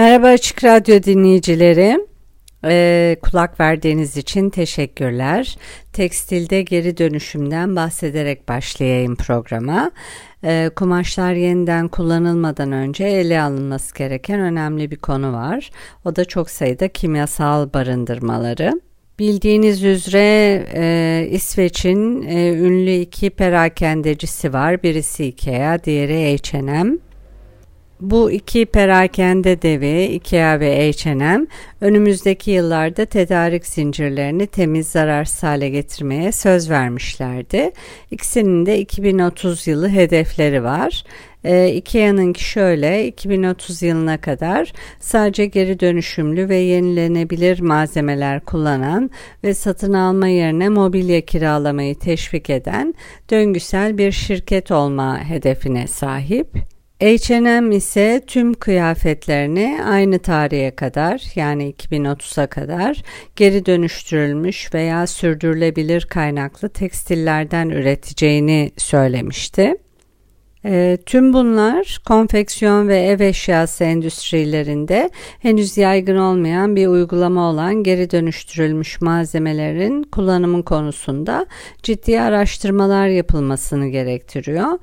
Merhaba Açık Radyo dinleyicileri. Ee, kulak verdiğiniz için teşekkürler. Tekstilde geri dönüşümden bahsederek başlayayım programa. Ee, kumaşlar yeniden kullanılmadan önce ele alınması gereken önemli bir konu var. O da çok sayıda kimyasal barındırmaları. Bildiğiniz üzere e, İsveç'in e, ünlü iki perakendecisi var. Birisi Ikea, diğeri H&M. Bu iki perakende devi IKEA ve H&M önümüzdeki yıllarda tedarik zincirlerini temiz zararsız hale getirmeye söz vermişlerdi. İkisinin de 2030 yılı hedefleri var. E, Ikea'nınki şöyle 2030 yılına kadar sadece geri dönüşümlü ve yenilenebilir malzemeler kullanan ve satın alma yerine mobilya kiralamayı teşvik eden döngüsel bir şirket olma hedefine sahip. H&M ise tüm kıyafetlerini aynı tarihe kadar yani 2030'a kadar geri dönüştürülmüş veya sürdürülebilir kaynaklı tekstillerden üreteceğini söylemişti. E, tüm bunlar konfeksiyon ve ev eşyası endüstrilerinde henüz yaygın olmayan bir uygulama olan geri dönüştürülmüş malzemelerin kullanımı konusunda ciddi araştırmalar yapılmasını gerektiriyor.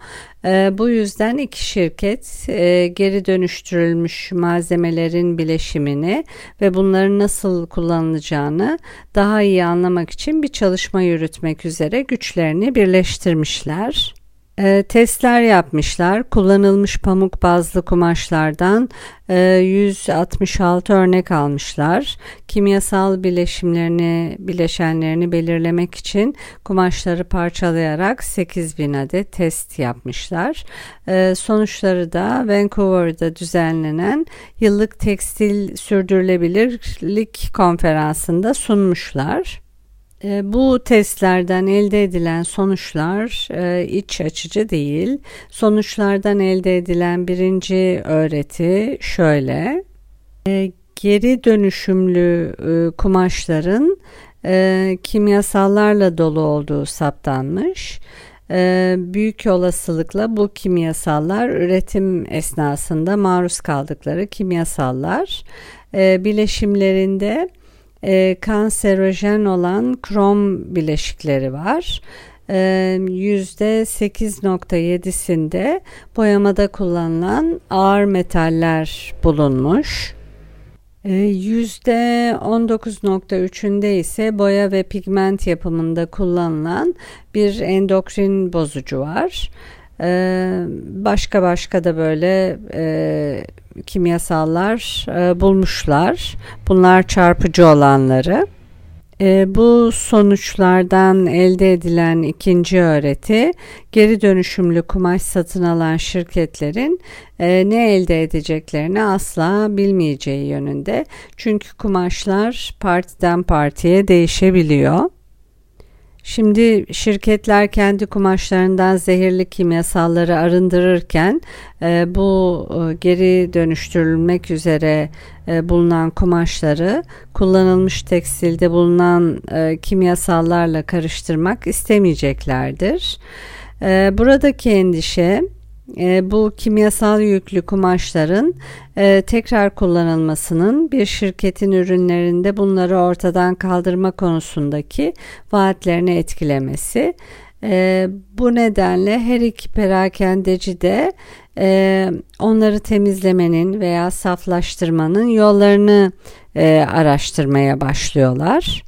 E, bu yüzden iki şirket e, geri dönüştürülmüş malzemelerin bileşimini ve bunların nasıl kullanılacağını daha iyi anlamak için bir çalışma yürütmek üzere güçlerini birleştirmişler. E, testler yapmışlar. Kullanılmış pamuk bazlı kumaşlardan e, 166 örnek almışlar. Kimyasal bileşimlerini, bileşenlerini belirlemek için kumaşları parçalayarak 8000 adet test yapmışlar. E, sonuçları da Vancouver'da düzenlenen yıllık tekstil sürdürülebilirlik konferansında sunmuşlar. E, bu testlerden elde edilen sonuçlar e, iç açıcı değil. Sonuçlardan elde edilen birinci öğreti şöyle. E, geri dönüşümlü kumaşların kimyasallarla dolu olduğu saptanmış. büyük olasılıkla bu kimyasallar üretim esnasında maruz kaldıkları kimyasallar bileşimlerinde e, kanserojen olan krom bileşikleri var. %8.7'sinde e, boyamada kullanılan ağır metaller bulunmuş. %19.3'ünde e, ise boya ve pigment yapımında kullanılan bir endokrin bozucu var. Ee, başka başka da böyle e, kimyasallar e, bulmuşlar. Bunlar çarpıcı olanları. E, bu sonuçlardan elde edilen ikinci öğreti geri dönüşümlü kumaş satın alan şirketlerin e, ne elde edeceklerini asla bilmeyeceği yönünde. Çünkü kumaşlar partiden partiye değişebiliyor. Şimdi şirketler kendi kumaşlarından zehirli kimyasalları arındırırken e, bu e, geri dönüştürülmek üzere e, bulunan kumaşları kullanılmış tekstilde bulunan kimyasallarla karıştırmak istemeyeceklerdir. Buradaki endişe e, bu kimyasal yüklü kumaşların e, tekrar kullanılmasının bir şirketin ürünlerinde bunları ortadan kaldırma konusundaki vaatlerini etkilemesi. E, bu nedenle her iki perakendeci de e, onları temizlemenin veya saflaştırmanın yollarını e, araştırmaya başlıyorlar.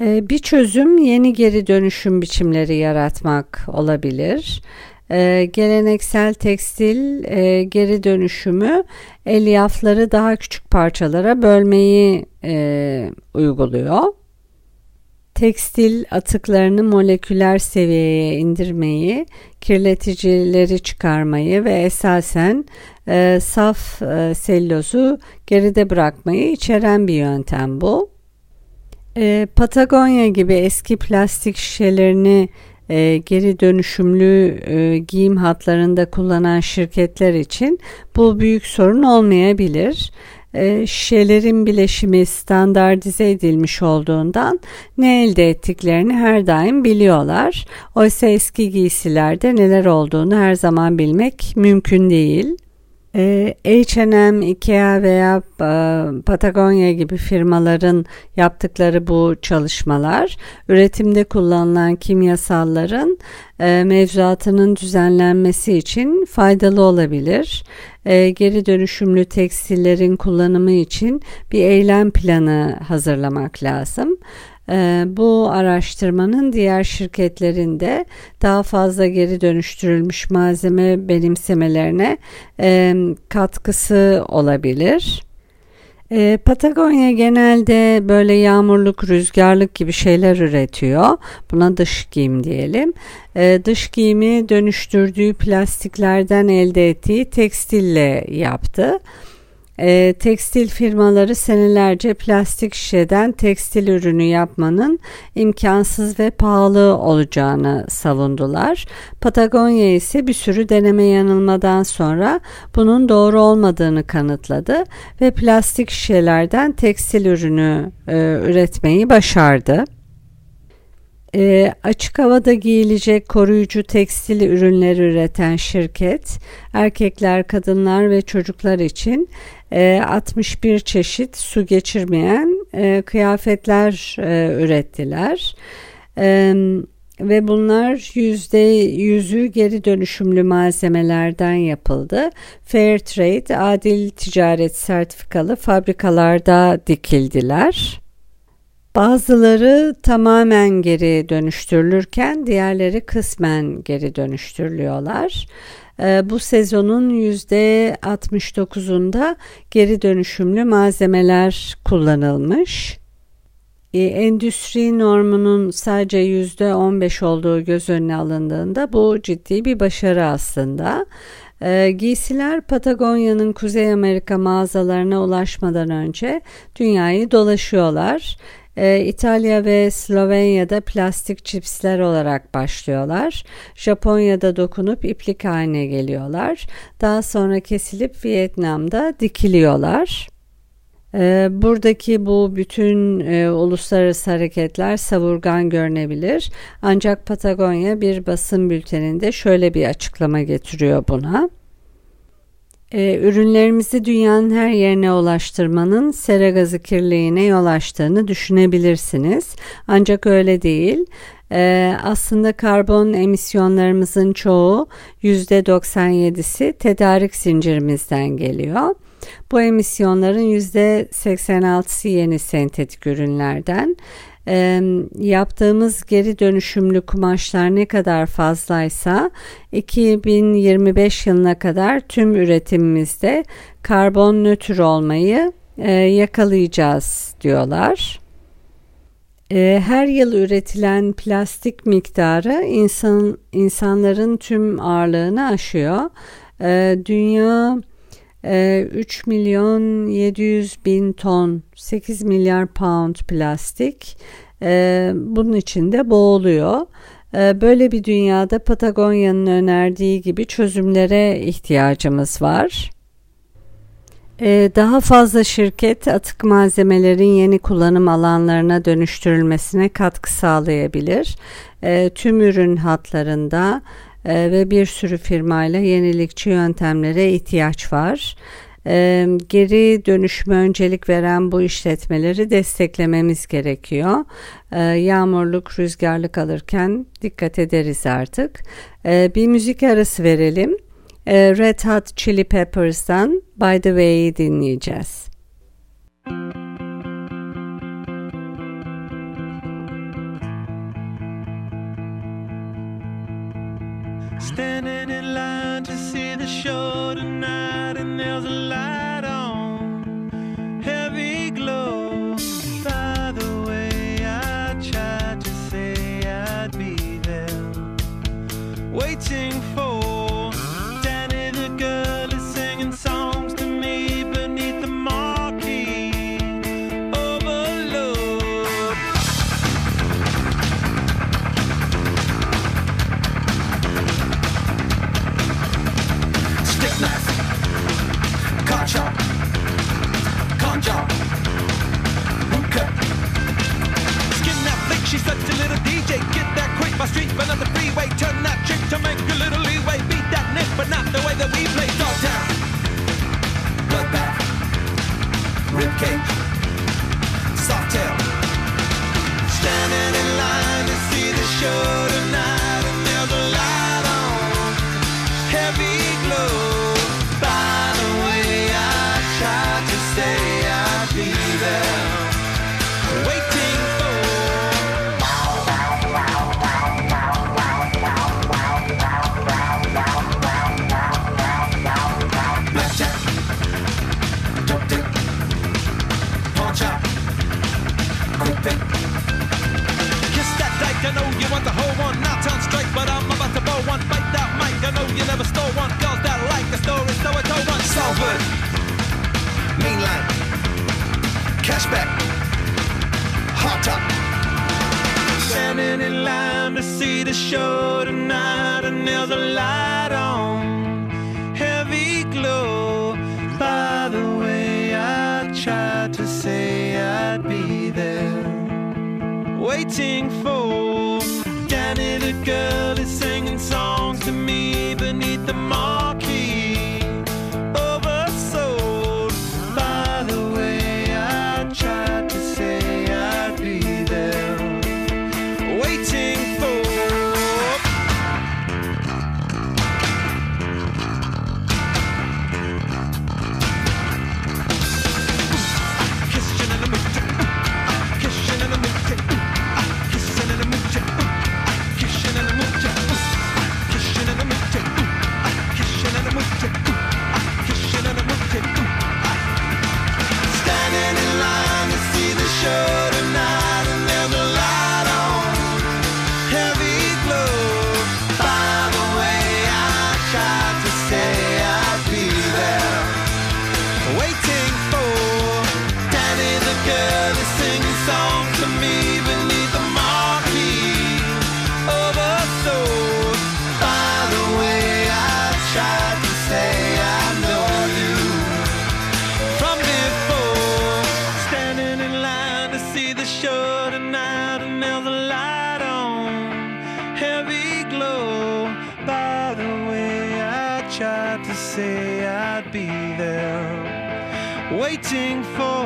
E, bir çözüm yeni geri dönüşüm biçimleri yaratmak olabilir. Ee, geleneksel tekstil e, geri dönüşümü elyafları daha küçük parçalara bölmeyi e, uyguluyor. tekstil atıklarını moleküler seviyeye indirmeyi, kirleticileri çıkarmayı ve esasen e, saf e, sellozu geride bırakmayı içeren bir yöntem bu. E, Patagonya gibi eski plastik şişelerini e, geri dönüşümlü e, giyim hatlarında kullanan şirketler için bu büyük sorun olmayabilir. E, şişelerin bileşimi standartize edilmiş olduğundan ne elde ettiklerini her daim biliyorlar. Oysa eski giysilerde neler olduğunu her zaman bilmek mümkün değil. H&M, Ikea veya e, Patagonya gibi firmaların yaptıkları bu çalışmalar üretimde kullanılan kimyasalların e, mevzuatının düzenlenmesi için faydalı olabilir. E, geri dönüşümlü tekstillerin kullanımı için bir eylem planı hazırlamak lazım. Ee, bu araştırmanın diğer şirketlerinde daha fazla geri dönüştürülmüş malzeme benimsemelerine e, katkısı olabilir. E, Patagonya genelde böyle yağmurluk, rüzgarlık gibi şeyler üretiyor. Buna dış giyim diyelim. E, dış giyimi dönüştürdüğü plastiklerden elde ettiği tekstille yaptı. E, tekstil firmaları senelerce plastik şişeden tekstil ürünü yapmanın imkansız ve pahalı olacağını savundular. Patagonya ise bir sürü deneme yanılmadan sonra bunun doğru olmadığını kanıtladı ve plastik şişelerden tekstil ürünü e, üretmeyi başardı. E, açık havada giyilecek koruyucu tekstil ürünleri üreten şirket erkekler, kadınlar ve çocuklar için e, 61 çeşit su geçirmeyen e, kıyafetler e, ürettiler. E, ve bunlar yüzde yüzü geri dönüşümlü malzemelerden yapıldı. Fair Trade, adil ticaret sertifikalı fabrikalarda dikildiler. Bazıları tamamen geri dönüştürülürken diğerleri kısmen geri dönüştürülüyorlar. Ee, bu sezonun %69'unda geri dönüşümlü malzemeler kullanılmış. Ee, endüstri normunun sadece %15 olduğu göz önüne alındığında bu ciddi bir başarı aslında. E, giysiler Patagonya'nın Kuzey Amerika mağazalarına ulaşmadan önce dünyayı dolaşıyorlar. E, İtalya ve Slovenya'da plastik çipsler olarak başlıyorlar. Japonya'da dokunup iplik haline geliyorlar. Daha sonra kesilip Vietnam'da dikiliyorlar. Ee, buradaki bu bütün e, uluslararası hareketler savurgan görünebilir. Ancak Patagonya bir basın bülteninde şöyle bir açıklama getiriyor buna. E, ürünlerimizi dünyanın her yerine ulaştırmanın sera gazı kirliliğine yol açtığını düşünebilirsiniz. Ancak öyle değil. E, aslında karbon emisyonlarımızın çoğu %97'si tedarik zincirimizden geliyor. Bu emisyonların %86'sı yeni sentetik ürünlerden e, yaptığımız geri dönüşümlü kumaşlar ne kadar fazlaysa 2025 yılına kadar tüm üretimimizde karbon nötr olmayı e, yakalayacağız diyorlar. E, her yıl üretilen plastik miktarı insan insanların tüm ağırlığını aşıyor. E, dünya 3 milyon 700 bin ton 8 milyar pound plastik bunun içinde boğuluyor. Böyle bir dünyada Patagonya'nın önerdiği gibi çözümlere ihtiyacımız var. Daha fazla şirket atık malzemelerin yeni kullanım alanlarına dönüştürülmesine katkı sağlayabilir. Tüm ürün hatlarında e, ve bir sürü firmayla yenilikçi yöntemlere ihtiyaç var. E, geri dönüşüme öncelik veren bu işletmeleri desteklememiz gerekiyor. E, yağmurluk, rüzgarlık alırken dikkat ederiz artık. Bir müzik arası verelim. Red Hot Chili Peppers'tan By The Way'i dinleyeceğiz. Müzik Standing in line to see the show tonight, and there's a light to make a little leeway. Beat that Nick, but not the way that we play. Dogtown. Bloodbath. Ribcage. cashback. Hot top. Standing in line to see the show tonight, and there's a light on. Heavy glow. By the way, I tried to say I'd be there. Waiting for Danny the girl. Waiting for.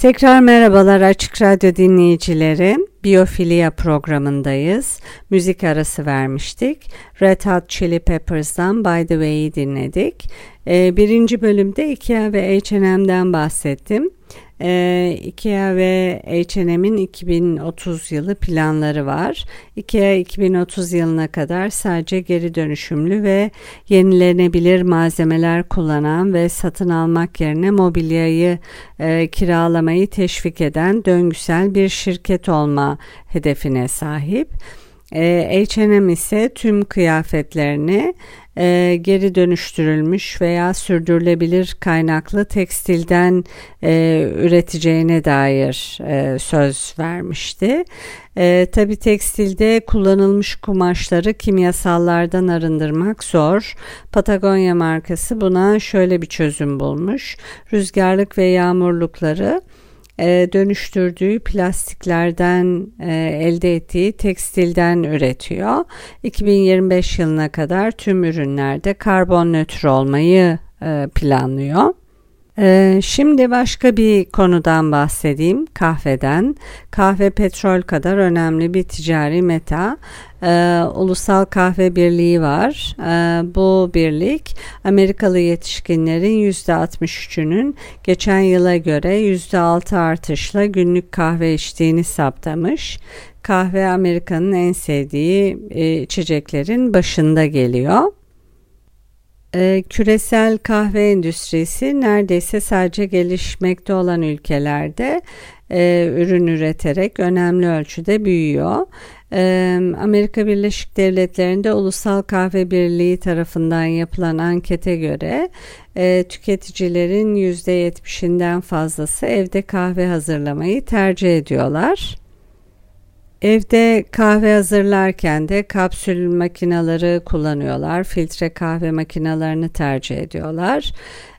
Tekrar merhabalar Açık Radyo dinleyicileri. Biyofilya programındayız. Müzik arası vermiştik. Red Hot Chili Peppers'dan By The Way'i dinledik. Ee, birinci bölümde Ikea ve H&M'den bahsettim. Ee, Ikea ve H&M'in 2030 yılı planları var. Ikea 2030 yılına kadar sadece geri dönüşümlü ve yenilenebilir malzemeler kullanan ve satın almak yerine mobilyayı e, kiralamayı teşvik eden döngüsel bir şirket olma hedefine sahip. E, H&M ise tüm kıyafetlerini e, geri dönüştürülmüş veya sürdürülebilir kaynaklı tekstilden e, üreteceğine dair e, söz vermişti. E, Tabi tekstilde kullanılmış kumaşları kimyasallardan arındırmak zor. Patagonya markası buna şöyle bir çözüm bulmuş. Rüzgarlık ve yağmurlukları dönüştürdüğü plastiklerden e, elde ettiği tekstilden üretiyor. 2025 yılına kadar tüm ürünlerde karbon nötr olmayı e, planlıyor. Ee, şimdi başka bir konudan bahsedeyim kahveden. Kahve petrol kadar önemli bir ticari meta. Ee, Ulusal Kahve Birliği var. Ee, bu birlik Amerikalı yetişkinlerin %63'ünün geçen yıla göre %6 artışla günlük kahve içtiğini saptamış. Kahve Amerika'nın en sevdiği e, içeceklerin başında geliyor. E, küresel kahve endüstrisi neredeyse sadece gelişmekte olan ülkelerde e, ürün üreterek önemli ölçüde büyüyor. E, Amerika Birleşik Devletleri'nde Ulusal Kahve Birliği tarafından yapılan ankete göre e, tüketicilerin %70'inden fazlası evde kahve hazırlamayı tercih ediyorlar. Evde kahve hazırlarken de kapsül makineleri kullanıyorlar. Filtre kahve makinelerini tercih ediyorlar.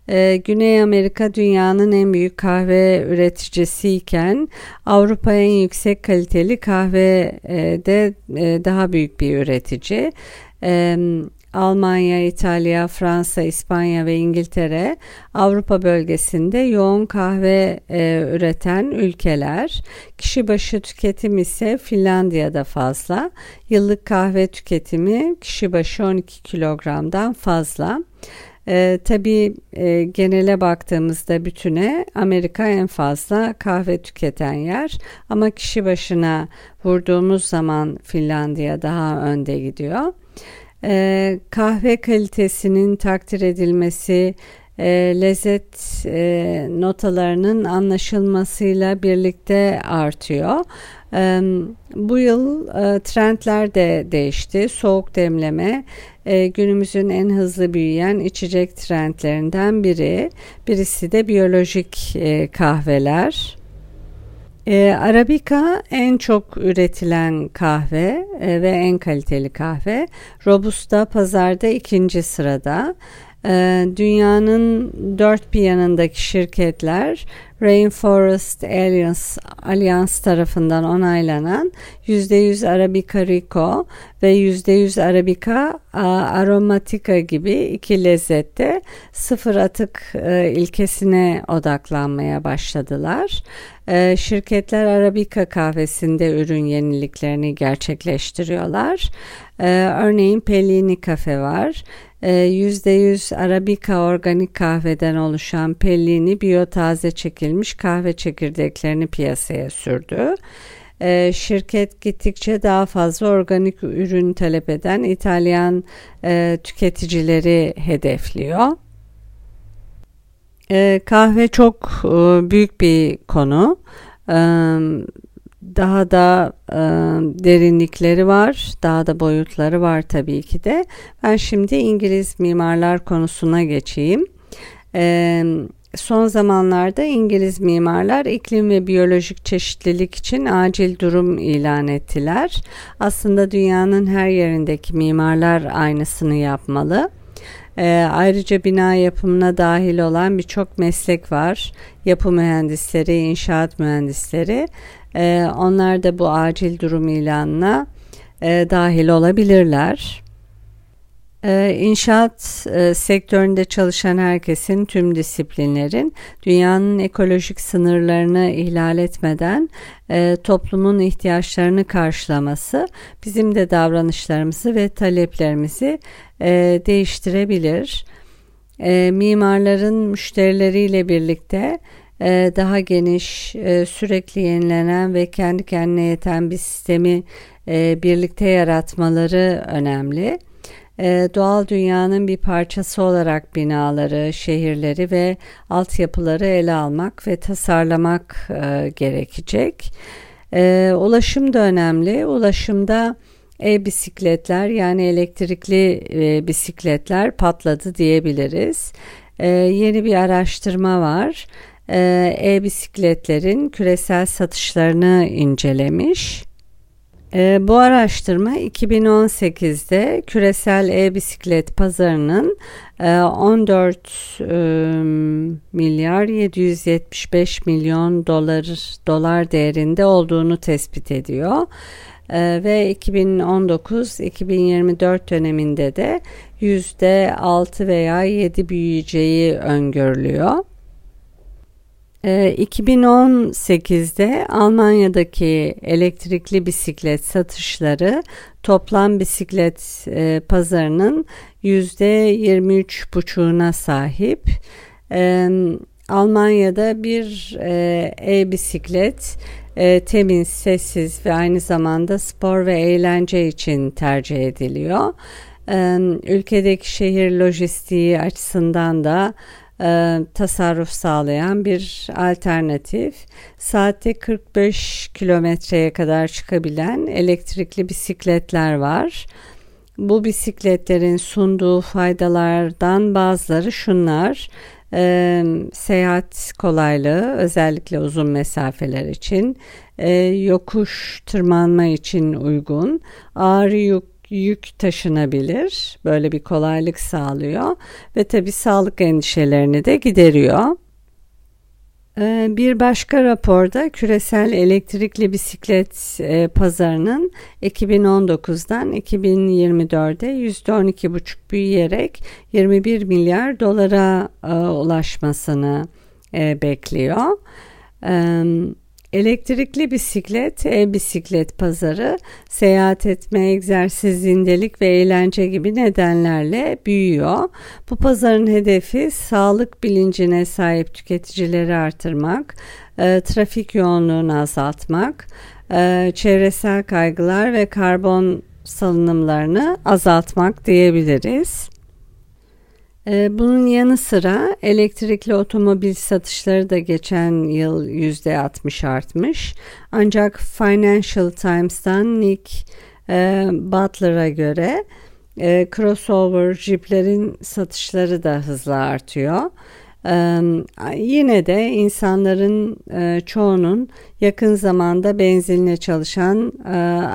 Ee, Güney Amerika dünyanın en büyük kahve üreticisiyken Avrupa en yüksek kaliteli kahve e, e, daha büyük bir üretici. E, Almanya, İtalya, Fransa, İspanya ve İngiltere Avrupa bölgesinde yoğun kahve e, üreten ülkeler. Kişi başı tüketim ise Finlandiya'da fazla. Yıllık kahve tüketimi kişi başı 12 kilogramdan fazla. E, tabii e, genele baktığımızda bütüne Amerika en fazla kahve tüketen yer ama kişi başına vurduğumuz zaman Finlandiya daha önde gidiyor. E, kahve kalitesinin takdir edilmesi, e, lezzet e, notalarının anlaşılmasıyla birlikte artıyor. E, bu yıl e, trendler de değişti. Soğuk demleme e, günümüzün en hızlı büyüyen içecek trendlerinden biri. Birisi de biyolojik e, kahveler. E, Arabica en çok üretilen kahve e, ve en kaliteli kahve. Robusta pazarda ikinci sırada. E, dünyanın dört bir yanındaki şirketler Rainforest Alliance, Alliance tarafından onaylanan %100 Arabica Rico ve %100 Arabica Aromatica gibi iki lezzette sıfır atık e, ilkesine odaklanmaya başladılar. E, şirketler Arabica kahvesinde ürün yeniliklerini gerçekleştiriyorlar. E, örneğin Pellini Kafe var. %100 Arabica organik kahveden oluşan Pellini biyotaze çekilmiş kahve çekirdeklerini piyasaya sürdü. Şirket gittikçe daha fazla organik ürün talep eden İtalyan e, tüketicileri hedefliyor. E, kahve çok e, büyük bir konu. E, daha da e, derinlikleri var, daha da boyutları var tabii ki de. Ben şimdi İngiliz mimarlar konusuna geçeyim. E, son zamanlarda İngiliz mimarlar iklim ve biyolojik çeşitlilik için acil durum ilan ettiler. Aslında dünyanın her yerindeki mimarlar aynısını yapmalı. E, ayrıca bina yapımına dahil olan birçok meslek var. Yapı mühendisleri, inşaat mühendisleri. E, onlar da bu acil durum ilanına e, dahil olabilirler. Ee, inşaat e, sektöründe çalışan herkesin tüm disiplinlerin dünyanın ekolojik sınırlarını ihlal etmeden e, toplumun ihtiyaçlarını karşılaması bizim de davranışlarımızı ve taleplerimizi e, değiştirebilir. Mimarların müşterileriyle birlikte daha geniş, sürekli yenilenen ve kendi kendine yeten bir sistemi birlikte yaratmaları önemli e, doğal dünyanın bir parçası olarak binaları, şehirleri ve altyapıları ele almak ve tasarlamak e, gerekecek. E, ulaşım da önemli. Ulaşımda e-bisikletler yani elektrikli e, bisikletler patladı diyebiliriz. E, yeni bir araştırma var. E-bisikletlerin küresel satışlarını incelemiş. E, bu araştırma 2018'de küresel e-bisiklet pazarının e, 14 e, milyar 775 milyon dolar dolar değerinde olduğunu tespit ediyor. E, ve 2019-2024 döneminde de %6 veya 7 büyüyeceği öngörülüyor. 2018'de ee, Almanya'daki elektrikli bisiklet satışları toplam bisiklet e, pazarının %23,5'una sahip. Ee, Almanya'da bir e, e-bisiklet e, temiz, sessiz ve aynı zamanda spor ve eğlence için tercih ediliyor. ülkedeki şehir lojistiği açısından da e, tasarruf sağlayan bir alternatif. Saatte 45 kilometreye kadar çıkabilen elektrikli bisikletler var. Bu bisikletlerin sunduğu faydalardan bazıları şunlar. E, seyahat kolaylığı özellikle uzun mesafeler için e, yokuş tırmanma için uygun ağır yük yük taşınabilir. Böyle bir kolaylık sağlıyor ve tabii sağlık endişelerini de gideriyor. Ee, bir başka raporda küresel elektrikli bisiklet e, pazarının 2019'dan 2024'e %12,5 büyüyerek 21 milyar dolara e, ulaşmasını e, bekliyor. Elektrikli bisiklet, e-bisiklet pazarı seyahat etme, egzersiz, zindelik ve eğlence gibi nedenlerle büyüyor. Bu pazarın hedefi sağlık bilincine sahip tüketicileri artırmak, e, trafik yoğunluğunu azaltmak, e, çevresel kaygılar ve karbon salınımlarını azaltmak diyebiliriz. Ee, bunun yanı sıra elektrikli otomobil satışları da geçen yıl %60 artmış. Ancak Financial Times'tan Nick e, Butler'a göre e, crossover jiplerin satışları da hızla artıyor. Ee, yine de insanların e, çoğunun yakın zamanda benzinle çalışan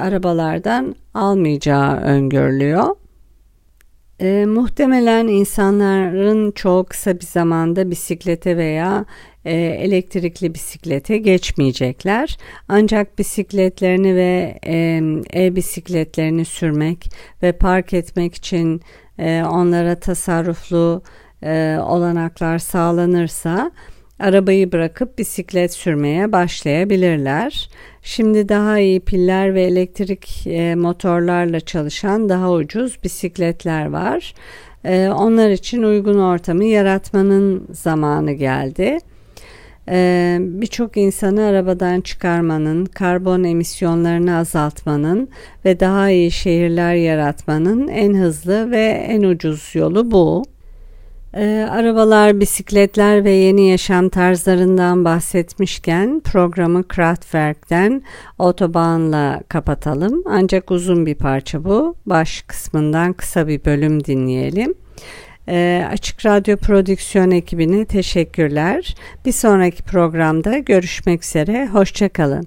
arabalardan almayacağı öngörülüyor. E, muhtemelen insanların çok kısa bir zamanda bisiklete veya e, elektrikli bisiklete geçmeyecekler. Ancak bisikletlerini ve e-bisikletlerini sürmek ve park etmek için e, onlara tasarruflu e, olanaklar sağlanırsa arabayı bırakıp bisiklet sürmeye başlayabilirler. Şimdi daha iyi piller ve elektrik e, motorlarla çalışan daha ucuz bisikletler var. E, onlar için uygun ortamı yaratmanın zamanı geldi. E, Birçok insanı arabadan çıkarmanın, karbon emisyonlarını azaltmanın ve daha iyi şehirler yaratmanın en hızlı ve en ucuz yolu bu. E, arabalar, bisikletler ve yeni yaşam tarzlarından bahsetmişken programı Kraftwerk'ten Autobahn'la kapatalım. Ancak uzun bir parça bu. Baş kısmından kısa bir bölüm dinleyelim. E, Açık Radyo Prodüksiyon ekibine teşekkürler. Bir sonraki programda görüşmek üzere. Hoşçakalın.